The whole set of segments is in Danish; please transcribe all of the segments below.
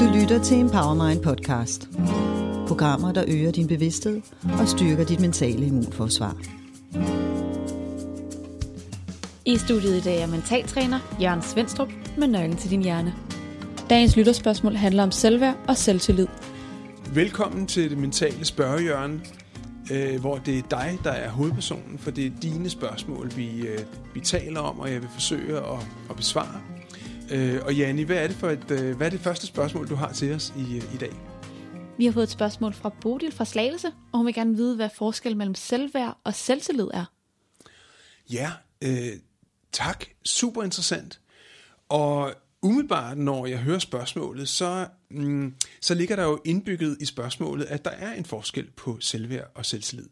Du lytter til Empowermind podcast. Programmer, der øger din bevidsthed og styrker dit mentale immunforsvar. I studiet i dag er mentaltræner Jørgen Svendstrup med nøglen til din hjerne. Dagens lytterspørgsmål handler om selvværd og selvtillid. Velkommen til det mentale spørgehjørne, øh, hvor det er dig, der er hovedpersonen, for det er dine spørgsmål, vi, øh, vi taler om, og jeg vil forsøge at, at besvare. Øh, og Janni, hvad er, det for et, øh, hvad er det første spørgsmål, du har til os i, øh, i dag? Vi har fået et spørgsmål fra Bodil fra Slagelse, og hun vil gerne vide, hvad forskellen mellem selvværd og selvtillid er. Ja, øh, tak. Super interessant. Og umiddelbart, når jeg hører spørgsmålet, så, mm, så ligger der jo indbygget i spørgsmålet, at der er en forskel på selvværd og selvtillid.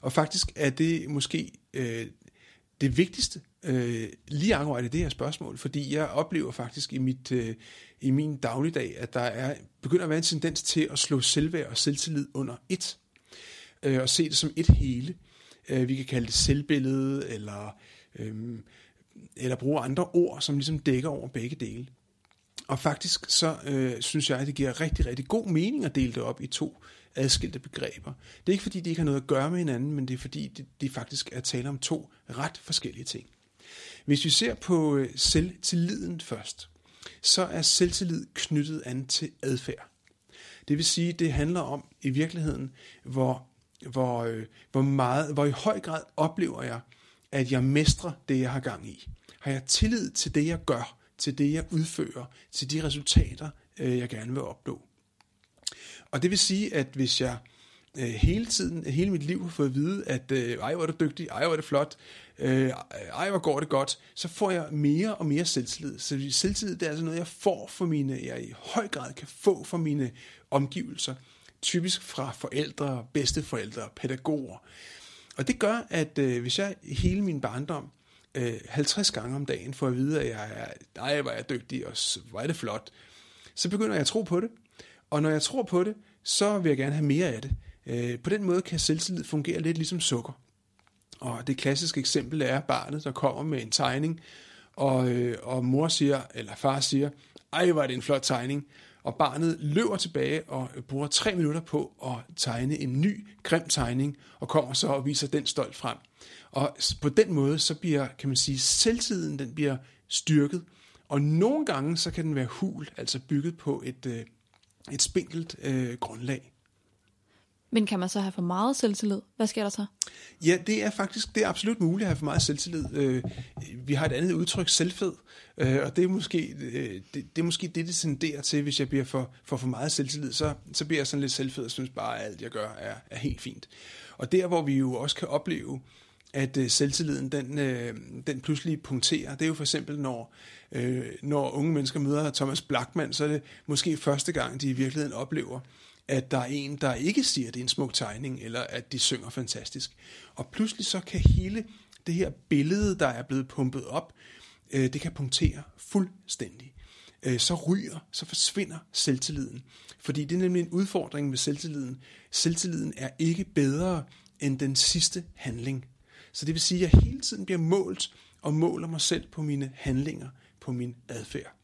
Og faktisk er det måske øh, det vigtigste øh, lige akkurat i det her spørgsmål, fordi jeg oplever faktisk i, mit, øh, i min dagligdag, at der er begynder at være en tendens til at slå selvværd og selvtillid under et, øh, og se det som et hele. Øh, vi kan kalde det selvbillede, eller, øh, eller bruge andre ord, som ligesom dækker over begge dele. Og faktisk så øh, synes jeg, at det giver rigtig, rigtig god mening at dele det op i to adskilte begreber. Det er ikke fordi, de ikke har noget at gøre med hinanden, men det er fordi, de, de faktisk er tale om to ret forskellige ting. Hvis vi ser på øh, selvtilliden først, så er selvtillid knyttet an til adfærd. Det vil sige, det handler om i virkeligheden, hvor, hvor, øh, hvor, meget, hvor i høj grad oplever jeg, at jeg mestrer det, jeg har gang i. Har jeg tillid til det, jeg gør, til det, jeg udfører, til de resultater, øh, jeg gerne vil opnå. Og det vil sige, at hvis jeg hele tiden, hele mit liv har fået at vide, at øh, ej, hvor er du dygtig, ej, hvor er det flot, øh, ej, hvor går det godt, så får jeg mere og mere selvtillid. Så selvtillid, det er altså noget, jeg får for mine, jeg i høj grad kan få for mine omgivelser. Typisk fra forældre, bedsteforældre, pædagoger. Og det gør, at øh, hvis jeg hele min barndom øh, 50 gange om dagen får at vide, at jeg er, ej, hvor er jeg dygtig, og hvor er det flot, så begynder jeg at tro på det. Og når jeg tror på det, så vil jeg gerne have mere af det. Øh, på den måde kan selvtillid fungere lidt ligesom sukker. Og det klassiske eksempel er barnet, der kommer med en tegning, og, øh, og mor siger, eller far siger, ej, var det en flot tegning. Og barnet løber tilbage og bruger tre minutter på at tegne en ny, grim tegning, og kommer så og viser den stolt frem. Og på den måde, så bliver, kan man sige, selvtiden, den bliver styrket. Og nogle gange, så kan den være hul, altså bygget på et, øh, et spinkelt øh, grundlag. Men kan man så have for meget selvtillid? Hvad sker der så? Ja, det er faktisk det er absolut muligt at have for meget selvtillid. Øh, vi har et andet udtryk, selvfed, øh, og det er måske øh, det, det, er måske det, det tenderer til, hvis jeg bliver for, for for meget selvtillid, så, så bliver jeg sådan lidt selvfed og synes bare, at alt jeg gør er, er helt fint. Og der, hvor vi jo også kan opleve, at øh, selvtilliden den, øh, den pludselig punkterer, det er jo for eksempel, når, øh, når unge mennesker møder Thomas Blackman, så er det måske første gang, de i virkeligheden oplever, at der er en, der ikke siger, at det er en smuk tegning, eller at de synger fantastisk. Og pludselig så kan hele det her billede, der er blevet pumpet op, øh, det kan punktere fuldstændig. Øh, så ryger, så forsvinder selvtilliden. Fordi det er nemlig en udfordring med selvtilliden. Selvtilliden er ikke bedre end den sidste handling. Så det vil sige, at jeg hele tiden bliver målt og måler mig selv på mine handlinger, på min adfærd.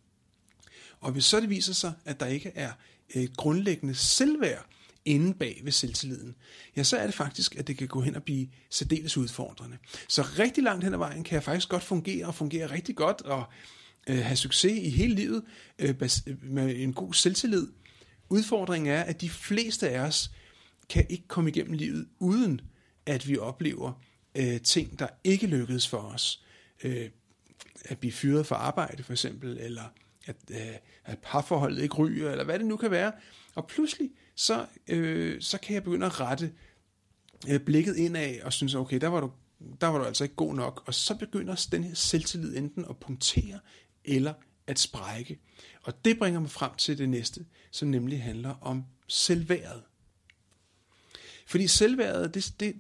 Og hvis så det viser sig, at der ikke er et grundlæggende selvværd inde bag ved selvtilliden, ja, så er det faktisk, at det kan gå hen og blive særdeles udfordrende. Så rigtig langt hen ad vejen kan jeg faktisk godt fungere og fungere rigtig godt og øh, have succes i hele livet øh, med en god selvtillid. Udfordringen er, at de fleste af os kan ikke komme igennem livet uden at vi oplever øh, ting, der ikke lykkedes for os. Øh, at blive fyret fra arbejde for eksempel, eller at, øh, at parforholdet ikke ryger, eller hvad det nu kan være. Og pludselig, så, øh, så kan jeg begynde at rette øh, blikket indad, og synes, okay, der var, du, der var du altså ikke god nok. Og så begynder den her selvtillid enten at punktere, eller at sprække. Og det bringer mig frem til det næste, som nemlig handler om selvværdet. Fordi selvværdet, det, det,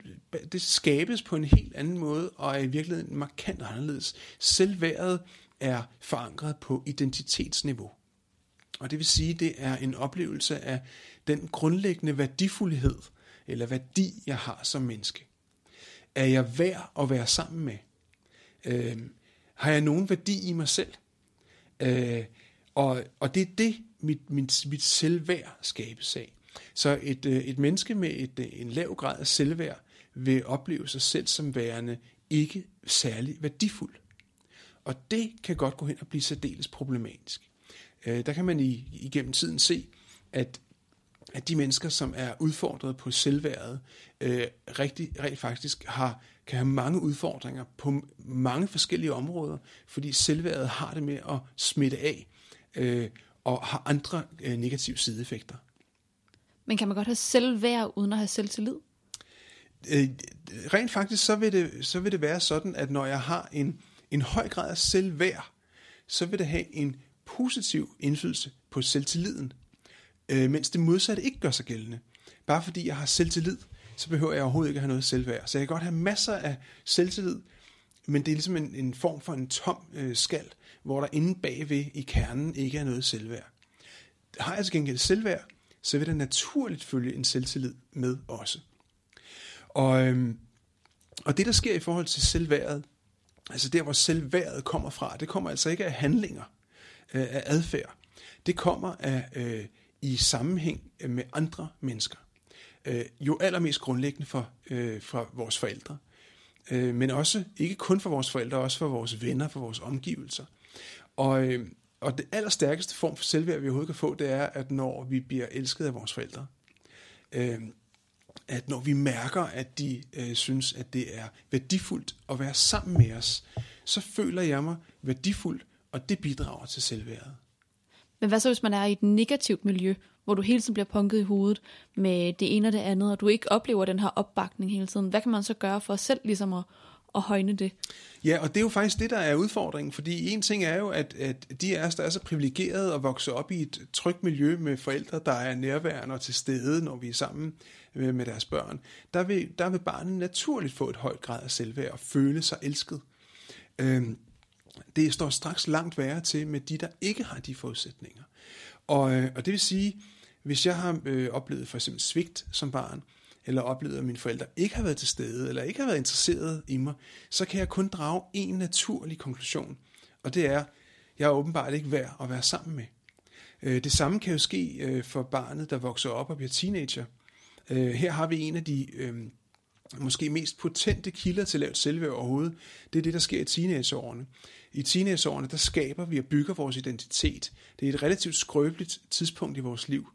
det skabes på en helt anden måde, og er i virkeligheden markant anderledes. Selvværdet er forankret på identitetsniveau. Og det vil sige, det er en oplevelse af den grundlæggende værdifuldhed, eller værdi, jeg har som menneske. Er jeg værd at være sammen med? Øh, har jeg nogen værdi i mig selv? Øh, og, og det er det, mit, mit, mit selvværd skabes af. Så et, øh, et menneske med et, øh, en lav grad af selvværd vil opleve sig selv som værende ikke særlig værdifuld. Og det kan godt gå hen og blive særdeles problematisk. Øh, der kan man i, igennem tiden se, at at de mennesker, som er udfordret på selvværdet, øh, rigtig, rigtig faktisk har, kan have mange udfordringer på mange forskellige områder, fordi selvværdet har det med at smitte af øh, og har andre øh, negative sideeffekter. Men kan man godt have selvværd uden at have selvtillid? Øh, rent faktisk så vil, det, så vil det være sådan, at når jeg har en, en høj grad af selvværd, så vil det have en positiv indflydelse på selvtilliden øh, mens det modsatte ikke gør sig gældende. Bare fordi jeg har selvtillid, så behøver jeg overhovedet ikke at have noget selvværd. Så jeg kan godt have masser af selvtillid, men det er ligesom en, en form for en tom øh, skal, hvor der inde bagved i kernen ikke er noget selvværd. Har jeg til gengæld selvværd, så vil der naturligt følge en selvtillid med også. Og, øhm, og det, der sker i forhold til selvværdet, altså der, hvor selvværdet kommer fra, det kommer altså ikke af handlinger, øh, af adfærd. Det kommer af øh, i sammenhæng med andre mennesker. Øh, jo allermest grundlæggende for, øh, for vores forældre. Øh, men også, ikke kun for vores forældre, også for vores venner, for vores omgivelser. Og, øh, og det allerstærkeste form for selvværd, vi overhovedet kan få, det er, at når vi bliver elsket af vores forældre, øh, at når vi mærker, at de øh, synes, at det er værdifuldt at være sammen med os, så føler jeg mig værdifuld, og det bidrager til selvværdet. Men hvad så, hvis man er i et negativt miljø, hvor du hele tiden bliver punket i hovedet med det ene og det andet, og du ikke oplever den her opbakning hele tiden? Hvad kan man så gøre for selv ligesom at, at højne det? Ja, og det er jo faktisk det, der er udfordringen, fordi en ting er jo, at, at de af os, der er så privilegerede at vokse op i et trygt miljø med forældre, der er nærværende og til stede, når vi er sammen med deres børn, der vil, der vil barnet naturligt få et højt grad af selvværd og føle sig elsket. Øhm, det står straks langt værre til med de, der ikke har de forudsætninger. Og, øh, og det vil sige, hvis jeg har øh, oplevet for eksempel svigt som barn, eller oplevet, at mine forældre ikke har været til stede, eller ikke har været interesseret i mig, så kan jeg kun drage en naturlig konklusion, og det er, jeg er åbenbart ikke værd at være sammen med. Øh, det samme kan jo ske øh, for barnet, der vokser op og bliver teenager. Øh, her har vi en af de måske mest potente kilder til lavt selvværd overhovedet, det er det, der sker i teenageårene. I teenageårene, der skaber vi og bygger vores identitet. Det er et relativt skrøbeligt tidspunkt i vores liv.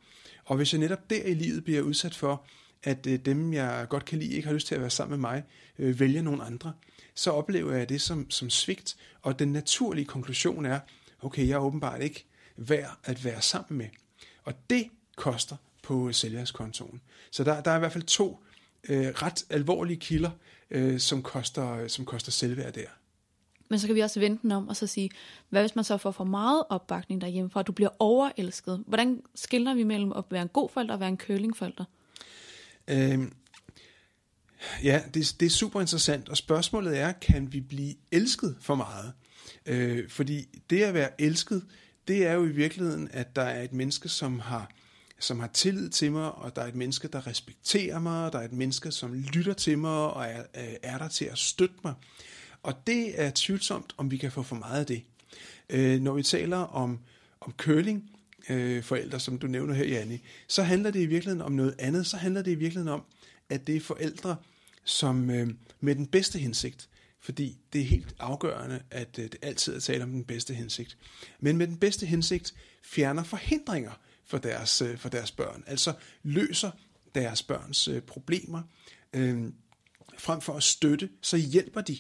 Og hvis jeg netop der i livet bliver udsat for, at øh, dem, jeg godt kan lide, ikke har lyst til at være sammen med mig, øh, vælger nogle andre, så oplever jeg det som, som svigt. Og den naturlige konklusion er, okay, jeg er åbenbart ikke værd at være sammen med. Og det koster på sælgerskontoen. Så der, der er i hvert fald to øh, ret alvorlige kilder, øh, som, koster, som koster selvværd der. Men så kan vi også vente den om og så sige, hvad hvis man så får for meget opbakning derhjemme, fra, at du bliver overelsket? Hvordan skiller vi mellem at være en god forælder og være en kølingforælder? Øh, ja, det, det er super interessant, og spørgsmålet er, kan vi blive elsket for meget? Øh, fordi det at være elsket, det er jo i virkeligheden, at der er et menneske, som har som har tillid til mig, og der er et menneske, der respekterer mig, og der er et menneske, som lytter til mig og er, øh, er der til at støtte mig. Og det er tvivlsomt, om vi kan få for meget af det. Øh, når vi taler om, om curling, øh, forældre, som du nævner her, Janni, så handler det i virkeligheden om noget andet. Så handler det i virkeligheden om, at det er forældre, som øh, med den bedste hensigt, fordi det er helt afgørende, at øh, det altid er tale om den bedste hensigt, men med den bedste hensigt fjerner forhindringer for deres, øh, for deres børn, altså løser deres børns øh, problemer, øh, frem for at støtte, så hjælper de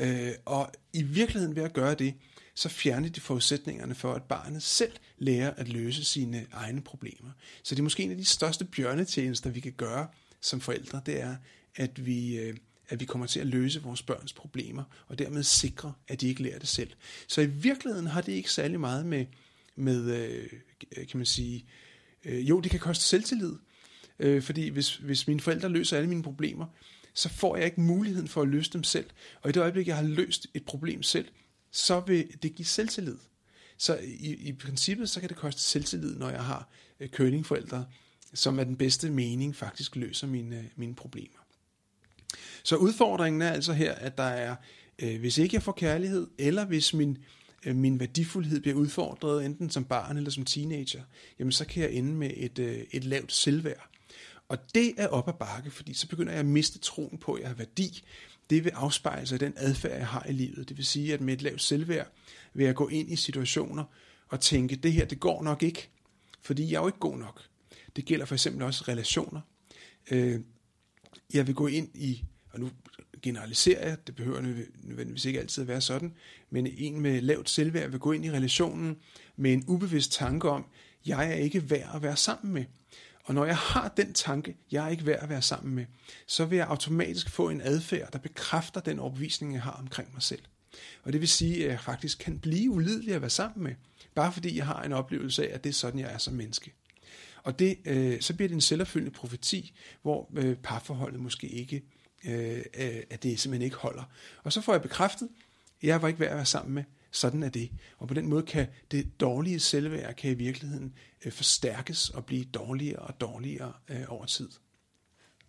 Øh, og i virkeligheden ved at gøre det, så fjerner de forudsætningerne for, at barnet selv lærer at løse sine egne problemer. Så det er måske en af de største bjørnetjenester, vi kan gøre som forældre, det er, at vi, øh, at vi kommer til at løse vores børns problemer, og dermed sikre, at de ikke lærer det selv. Så i virkeligheden har det ikke særlig meget med, med øh, kan man sige, øh, jo, det kan koste selvtillid, fordi hvis, hvis mine forældre løser alle mine problemer, så får jeg ikke muligheden for at løse dem selv. Og i det øjeblik, jeg har løst et problem selv, så vil det give selvtillid. Så i, i princippet, så kan det koste selvtillid, når jeg har øh, kølingforældre, som er den bedste mening faktisk løser mine, øh, mine problemer. Så udfordringen er altså her, at der er, øh, hvis ikke jeg får kærlighed, eller hvis min, øh, min værdifuldhed bliver udfordret, enten som barn eller som teenager, jamen så kan jeg ende med et, øh, et lavt selvværd. Og det er op ad bakke, fordi så begynder jeg at miste troen på, at jeg har værdi. Det vil afspejle sig i den adfærd, jeg har i livet. Det vil sige, at med et lavt selvværd vil jeg gå ind i situationer og tænke, det her, det går nok ikke, fordi jeg er jo ikke god nok. Det gælder for eksempel også relationer. Øh, jeg vil gå ind i, og nu generaliserer jeg, det behøver nødvendigvis ikke altid at være sådan, men en med lavt selvværd vil gå ind i relationen med en ubevidst tanke om, jeg er ikke værd at være sammen med. Og når jeg har den tanke, jeg er ikke værd at være sammen med, så vil jeg automatisk få en adfærd, der bekræfter den overbevisning, jeg har omkring mig selv. Og det vil sige, at jeg faktisk kan blive ulidelig at være sammen med, bare fordi jeg har en oplevelse af, at det er sådan, jeg er som menneske. Og det, øh, så bliver det en selvopfyldende profeti, hvor øh, parforholdet måske ikke, øh, øh at det simpelthen ikke holder. Og så får jeg bekræftet, at jeg var ikke værd at være sammen med, sådan er det. Og på den måde kan det dårlige selvværd kan i virkeligheden øh, forstærkes og blive dårligere og dårligere øh, over tid.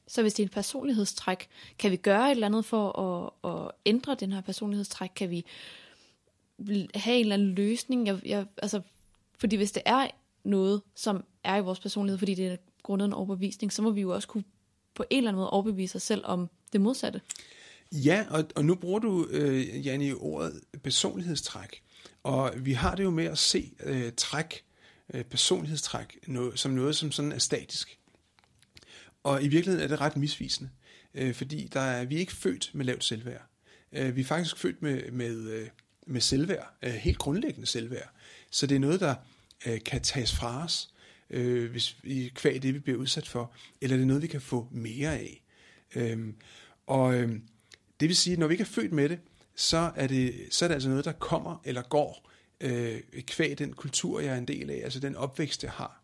Så hvis det er en personlighedstræk, kan vi gøre et eller andet for at, at ændre den her personlighedstræk? Kan vi have en eller anden løsning? Jeg, jeg, altså, fordi hvis det er noget, som er i vores personlighed, fordi det er grundet en overbevisning, så må vi jo også kunne på en eller anden måde overbevise os selv om det modsatte. Ja, og, og nu bruger du, øh, Janne, ordet personlighedstræk. Og vi har det jo med at se øh, træk, øh, personlighedstræk, noget, som noget, som sådan er statisk. Og i virkeligheden er det ret misvisende, øh, fordi der er, vi er ikke født med lavt selvværd. Øh, vi er faktisk født med, med, øh, med selvværd, øh, helt grundlæggende selvværd. Så det er noget, der øh, kan tages fra os, øh, hvis vi kvæg det, vi bliver udsat for, eller det er noget, vi kan få mere af. Øh, og øh, det vil sige, at når vi ikke er født med det, så er det, så er det altså noget, der kommer eller går øh, kvæg den kultur, jeg er en del af, altså den opvækst, jeg har.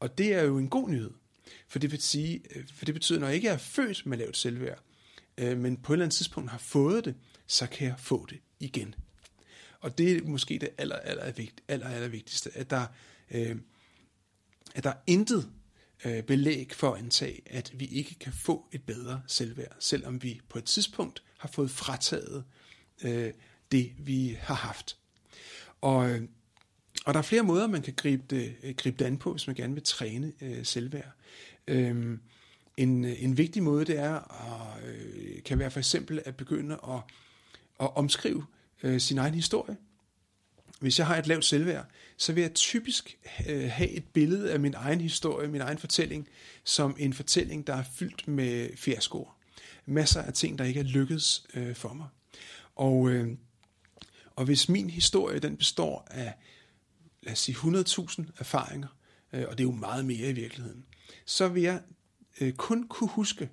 Og det er jo en god nyhed, for det, vil sige, øh, for det betyder, at når jeg ikke er født med lavt selvværd, øh, men på et eller andet tidspunkt har fået det, så kan jeg få det igen. Og det er måske det aller, aller, vigt, aller, aller vigtigste, at der, øh, at der er intet øh, belæg for at antage, at vi ikke kan få et bedre selvværd, selvom vi på et tidspunkt har fået frataget øh, det, vi har haft. Og, øh, og der er flere måder, man kan gribe det, øh, gribe det an på, hvis man gerne vil træne øh, selvværd. Øhm, en, øh, en vigtig måde, det er, at, øh, kan være for eksempel at begynde at, at omskrive øh, sin egen historie. Hvis jeg har et lavt selvværd, så vil jeg typisk øh, have et billede af min egen historie, min egen fortælling, som en fortælling, der er fyldt med fiaskoer masser af ting, der ikke er lykkedes øh, for mig. Og, øh, og hvis min historie den består af, lad os sige, 100.000 erfaringer, øh, og det er jo meget mere i virkeligheden, så vil jeg øh, kun kunne huske,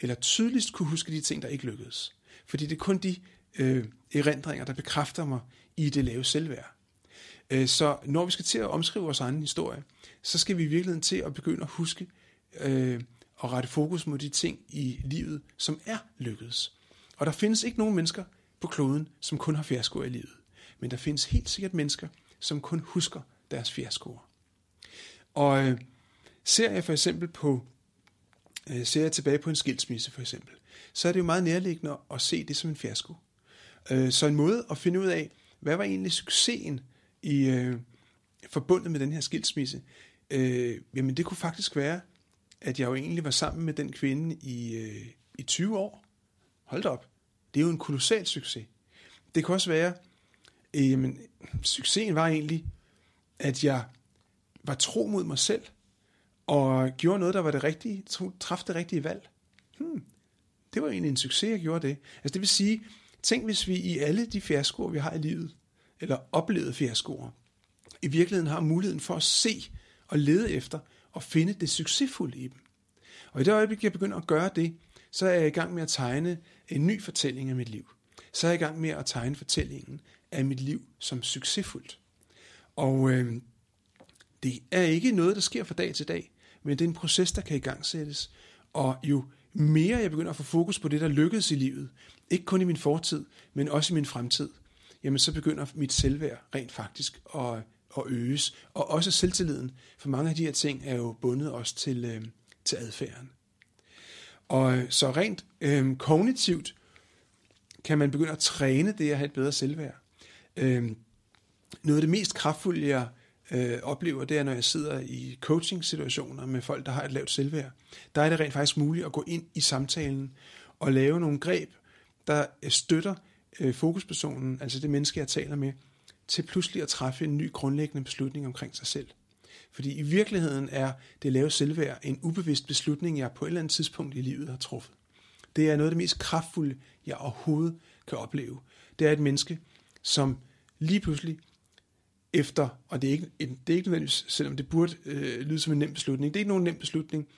eller tydeligst kunne huske de ting, der ikke lykkedes. Fordi det er kun de øh, erindringer, der bekræfter mig i det lave selvværd. Øh, så når vi skal til at omskrive vores egen historie, så skal vi i virkeligheden til at begynde at huske øh, og rette fokus mod de ting i livet, som er lykkedes. Og der findes ikke nogen mennesker på kloden, som kun har fiaskoer i livet. Men der findes helt sikkert mennesker, som kun husker deres fiaskoer. Og øh, ser jeg for eksempel på, øh, ser jeg tilbage på en skilsmisse for eksempel, så er det jo meget nærliggende at se det som en fiasko. Øh, så en måde at finde ud af, hvad var egentlig succesen i øh, forbundet med den her skilsmisse, øh, jamen det kunne faktisk være, at jeg jo egentlig var sammen med den kvinde i, øh, i 20 år. Hold da op. Det er jo en kolossal succes. Det kan også være, øh, jamen, succesen var egentlig, at jeg var tro mod mig selv, og gjorde noget, der var det rigtige, træffede det rigtige valg. Hmm, det var egentlig en succes, jeg gjorde det. Altså det vil sige, tænk hvis vi i alle de fiaskoer, vi har i livet, eller oplevede fiaskoer, i virkeligheden har muligheden for at se og lede efter, og finde det succesfulde i dem. Og i det øjeblik, jeg begynder at gøre det, så er jeg i gang med at tegne en ny fortælling af mit liv. Så er jeg i gang med at tegne fortællingen af mit liv som succesfuldt. Og øh, det er ikke noget, der sker fra dag til dag, men det er en proces, der kan igangsættes. Og jo mere jeg begynder at få fokus på det, der lykkedes i livet, ikke kun i min fortid, men også i min fremtid, jamen så begynder mit selvværd rent faktisk at, og øges. Og også selvtilliden, for mange af de her ting er jo bundet også til, øh, til adfærden. Og øh, så rent øh, kognitivt kan man begynde at træne det at have et bedre selvværd. Øh, noget af det mest kraftfulde, jeg øh, oplever, det er, når jeg sidder i coaching-situationer med folk, der har et lavt selvværd. Der er det rent faktisk muligt at gå ind i samtalen og lave nogle greb, der øh, støtter øh, fokuspersonen, altså det menneske, jeg taler med, til pludselig at træffe en ny grundlæggende beslutning omkring sig selv. Fordi i virkeligheden er det lave selvværd en ubevidst beslutning, jeg på et eller andet tidspunkt i livet har truffet. Det er noget af det mest kraftfulde, jeg overhovedet kan opleve. Det er et menneske, som lige pludselig efter, og det er ikke, det er ikke nødvendigvis, selvom det burde øh, lyde som en nem beslutning, det er ikke nogen nem beslutning,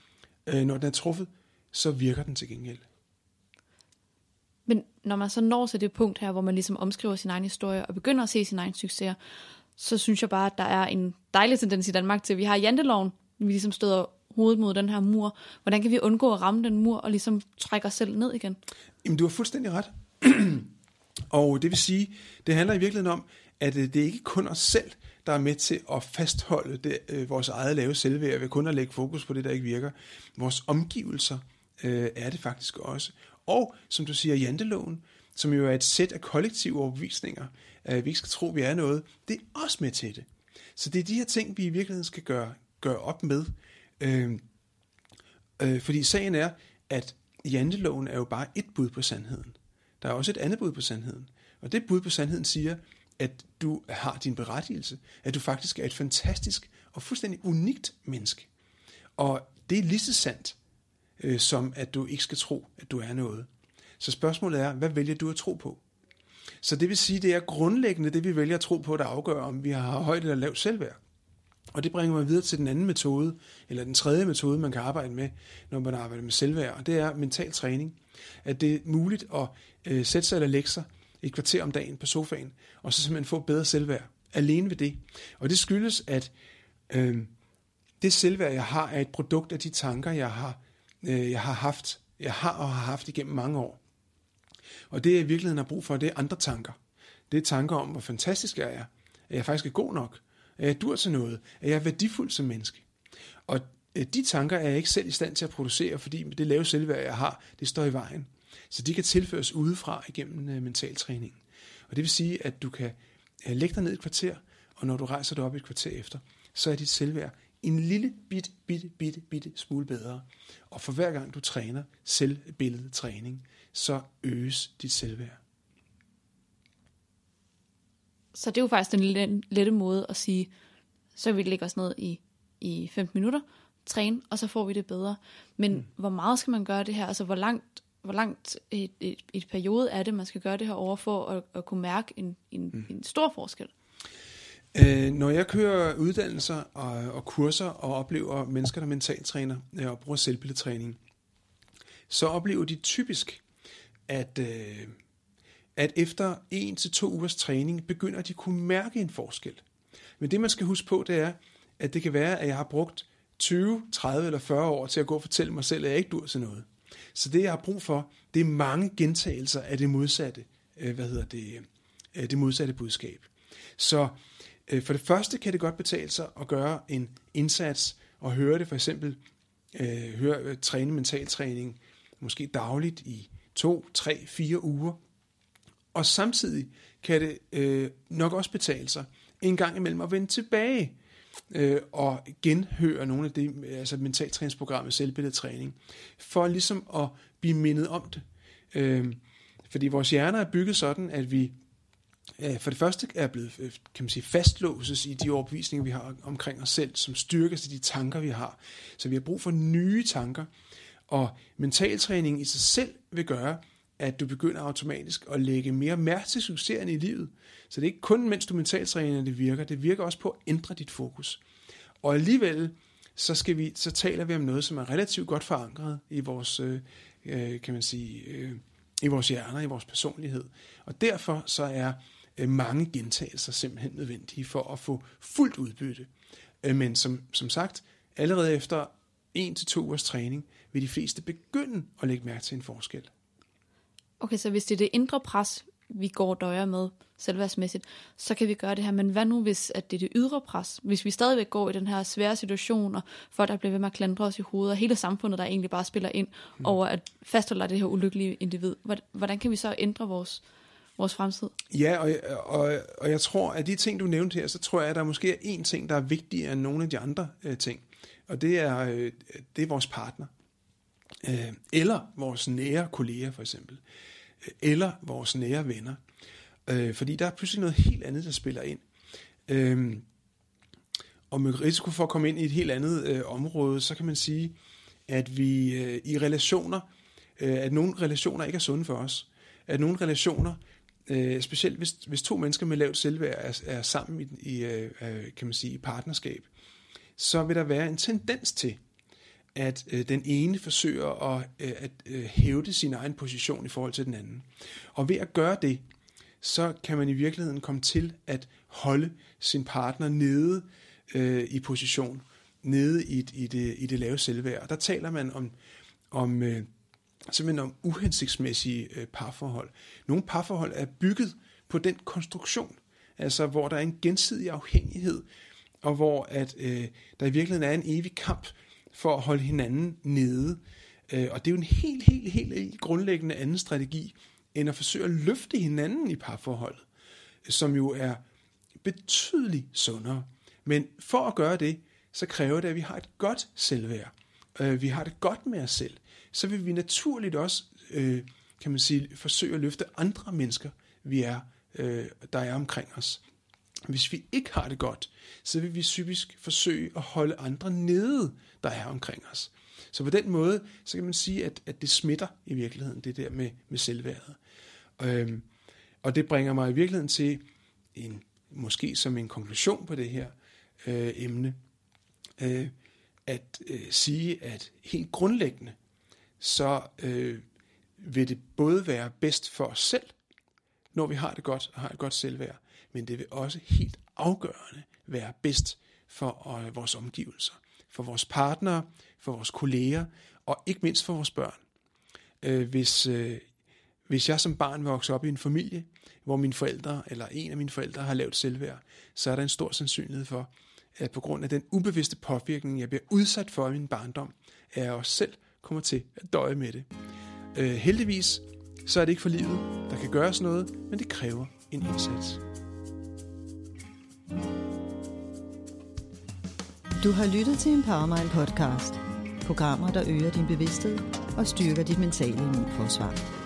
øh, når den er truffet, så virker den til gengæld. Når man så når til det punkt her, hvor man ligesom omskriver sin egen historie og begynder at se sin egen succes, så synes jeg bare, at der er en dejlig tendens i Danmark til, at vi har janteloven, vi ligesom støder hovedet mod den her mur. Hvordan kan vi undgå at ramme den mur og ligesom trække os selv ned igen? Jamen, du har fuldstændig ret. og det vil sige, det handler i virkeligheden om, at øh, det er ikke kun os selv, der er med til at fastholde det, øh, vores eget lave selvværd ved kun at lægge fokus på det, der ikke virker. Vores omgivelser øh, er det faktisk også. Og som du siger, janteloven, som jo er et sæt af kollektive overbevisninger, at vi ikke skal tro, at vi er noget, det er også med til det. Så det er de her ting, vi i virkeligheden skal gøre, gøre op med. Øh, øh, fordi sagen er, at janteloven er jo bare et bud på sandheden. Der er også et andet bud på sandheden. Og det bud på sandheden siger, at du har din berettigelse, at du faktisk er et fantastisk og fuldstændig unikt menneske. Og det er lige så sandt, øh, som at du ikke skal tro, at du er noget. Så spørgsmålet er, hvad vælger du at tro på? Så det vil sige, det er grundlæggende det, vi vælger at tro på, der afgør, om vi har højt eller lavt selvværd. Og det bringer mig videre til den anden metode, eller den tredje metode, man kan arbejde med, når man arbejder med selvværd, og det er mental træning. At det er muligt at øh, sætte sig eller lægge sig et kvarter om dagen på sofaen, og så simpelthen få bedre selvværd. Alene ved det. Og det skyldes, at øh, det selvværd, jeg har, er et produkt af de tanker, jeg har, øh, jeg har haft, jeg har og har haft igennem mange år. Og det, jeg i virkeligheden har brug for, det er andre tanker. Det er tanker om, hvor fantastisk jeg er. At jeg faktisk er god nok. At jeg dur til noget. At jeg er værdifuld som menneske. Og øh, de tanker er jeg ikke selv i stand til at producere, fordi det lave selvværd, jeg har, det står i vejen. Så de kan tilføres udefra igennem mental mentaltræningen. Og det vil sige, at du kan øh, lægge dig ned et kvarter, og når du rejser dig op et kvarter efter, så er dit selvværd en lille bitte, bitte, bitte, bitte smule bedre. Og for hver gang du træner selvbilledetræning, så øges dit selvværd. Så det er jo faktisk den lette måde at sige, så vi lægger os ned i, i 15 minutter, træne, og så får vi det bedre. Men mm. hvor meget skal man gøre det her? Altså hvor langt hvor langt et, et, et periode er det, man skal gøre det her over for at, at kunne mærke en, en, mm. en stor forskel? Øh, når jeg kører uddannelser og, og kurser og oplever mennesker, der mentaltræner øh, og bruger selvbilledtræning, så oplever de typisk, at, øh, at efter en til to ugers træning begynder de at kunne mærke en forskel. Men det man skal huske på, det er, at det kan være, at jeg har brugt 20, 30 eller 40 år til at gå og fortælle mig selv, at jeg ikke dur til noget. Så det, jeg har brug for, det er mange gentagelser af det modsatte, øh, hvad hedder det, øh, det modsatte budskab. Så Øh, for det første kan det godt betale sig at gøre en indsats og høre det for eksempel, øh, høre, øh, træne mentaltræning måske dagligt i to, tre, fire uger. Og samtidig kan det øh, nok også betale sig en gang imellem at vende tilbage øh, og genhøre nogle af det, altså mentaltræningsprogrammet, selvbilledetræning, for ligesom at blive mindet om det. Øh, fordi vores hjerner er bygget sådan, at vi Øh, for det første er blevet øh, kan man sige, fastlåses i de overbevisninger, vi har omkring os selv, som styrker sig de tanker, vi har. Så vi har brug for nye tanker, og mentaltræning i sig selv vil gøre, at du begynder automatisk at lægge mere mærke til succeserne i livet. Så det er ikke kun, mens du mentaltræner, det virker. Det virker også på at ændre dit fokus. Og alligevel, så, skal vi, så taler vi om noget, som er relativt godt forankret i vores, øh, øh kan man sige, øh, i vores hjerner, i vores personlighed. Og derfor så er mange gentagelser simpelthen nødvendige for at få fuldt udbytte. Øh, men som, som sagt, allerede efter en til to ugers træning, vil de fleste begynde at lægge mærke til en forskel. Okay, så hvis det er det indre pres, vi går og døjer med selvværdsmæssigt, så kan vi gøre det her. Men hvad nu, hvis at det er det ydre pres? Hvis vi stadigvæk går i den her svære situation, og folk der bliver ved med at klandre os i hovedet, og hele samfundet, der egentlig bare spiller ind mm. over at fastholde det her ulykkelige individ, hvordan kan vi så ændre vores, vores fremtid? Ja, og, og, og jeg tror, at de ting, du nævnte her, så tror jeg, at der måske er én ting, der er vigtigere end nogle af de andre øh, ting. Og det er, øh, det er vores partner. Øh, eller vores nære kolleger, for eksempel øh, eller vores nære venner. Øh, fordi der er pludselig noget helt andet, der spiller ind. Øh, og med risiko for at komme ind i et helt andet øh, område, så kan man sige, at vi øh, i relationer, øh, at nogle relationer ikke er sunde for os. At nogle relationer, øh, specielt hvis, hvis to mennesker med lavt selvværd er, er sammen i, i øh, øh, kan man sige, i partnerskab, så vil der være en tendens til, at øh, den ene forsøger at, øh, at øh, hævde sin egen position i forhold til den anden. Og ved at gøre det, så kan man i virkeligheden komme til at holde sin partner nede øh, i position, nede i, i, det, i det lave selvværd. Og der taler man om, om øh, simpelthen om uhensigtsmæssige øh, parforhold. Nogle parforhold er bygget på den konstruktion, altså hvor der er en gensidig afhængighed, og hvor at øh, der i virkeligheden er en evig kamp for at holde hinanden nede. Øh, og det er jo en helt, helt, helt, helt grundlæggende anden strategi, end at forsøge at løfte hinanden i parforholdet, som jo er betydeligt sundere. Men for at gøre det, så kræver det, at vi har et godt selvværd. Øh, vi har det godt med os selv. Så vil vi naturligt også, øh, kan man sige, forsøge at løfte andre mennesker, vi er, øh, der er omkring os. Hvis vi ikke har det godt, så vil vi typisk forsøge at holde andre nede, der er omkring os. Så på den måde, så kan man sige, at, at det smitter i virkeligheden, det der med, med selvværdet. Øhm, og det bringer mig i virkeligheden til en, måske som en konklusion på det her øh, emne, øh, at øh, sige, at helt grundlæggende, så øh, vil det både være bedst for os selv, når vi har det godt og har et godt selvværd, men det vil også helt afgørende være bedst for øh, vores omgivelser, for vores partnere, for vores kolleger og ikke mindst for vores børn. Øh, hvis, øh, hvis jeg som barn vokser op i en familie, hvor mine forældre eller en af mine forældre har lavet selvværd, så er der en stor sandsynlighed for, at på grund af den ubevidste påvirkning, jeg bliver udsat for i min barndom, er jeg også selv kommer til at døje med det. Øh, heldigvis så er det ikke for livet. Der kan gøres noget, men det kræver en indsats. Du har lyttet til Empowermind podcast. Programmer, der øger din bevidsthed og styrker dit mentale immunforsvar.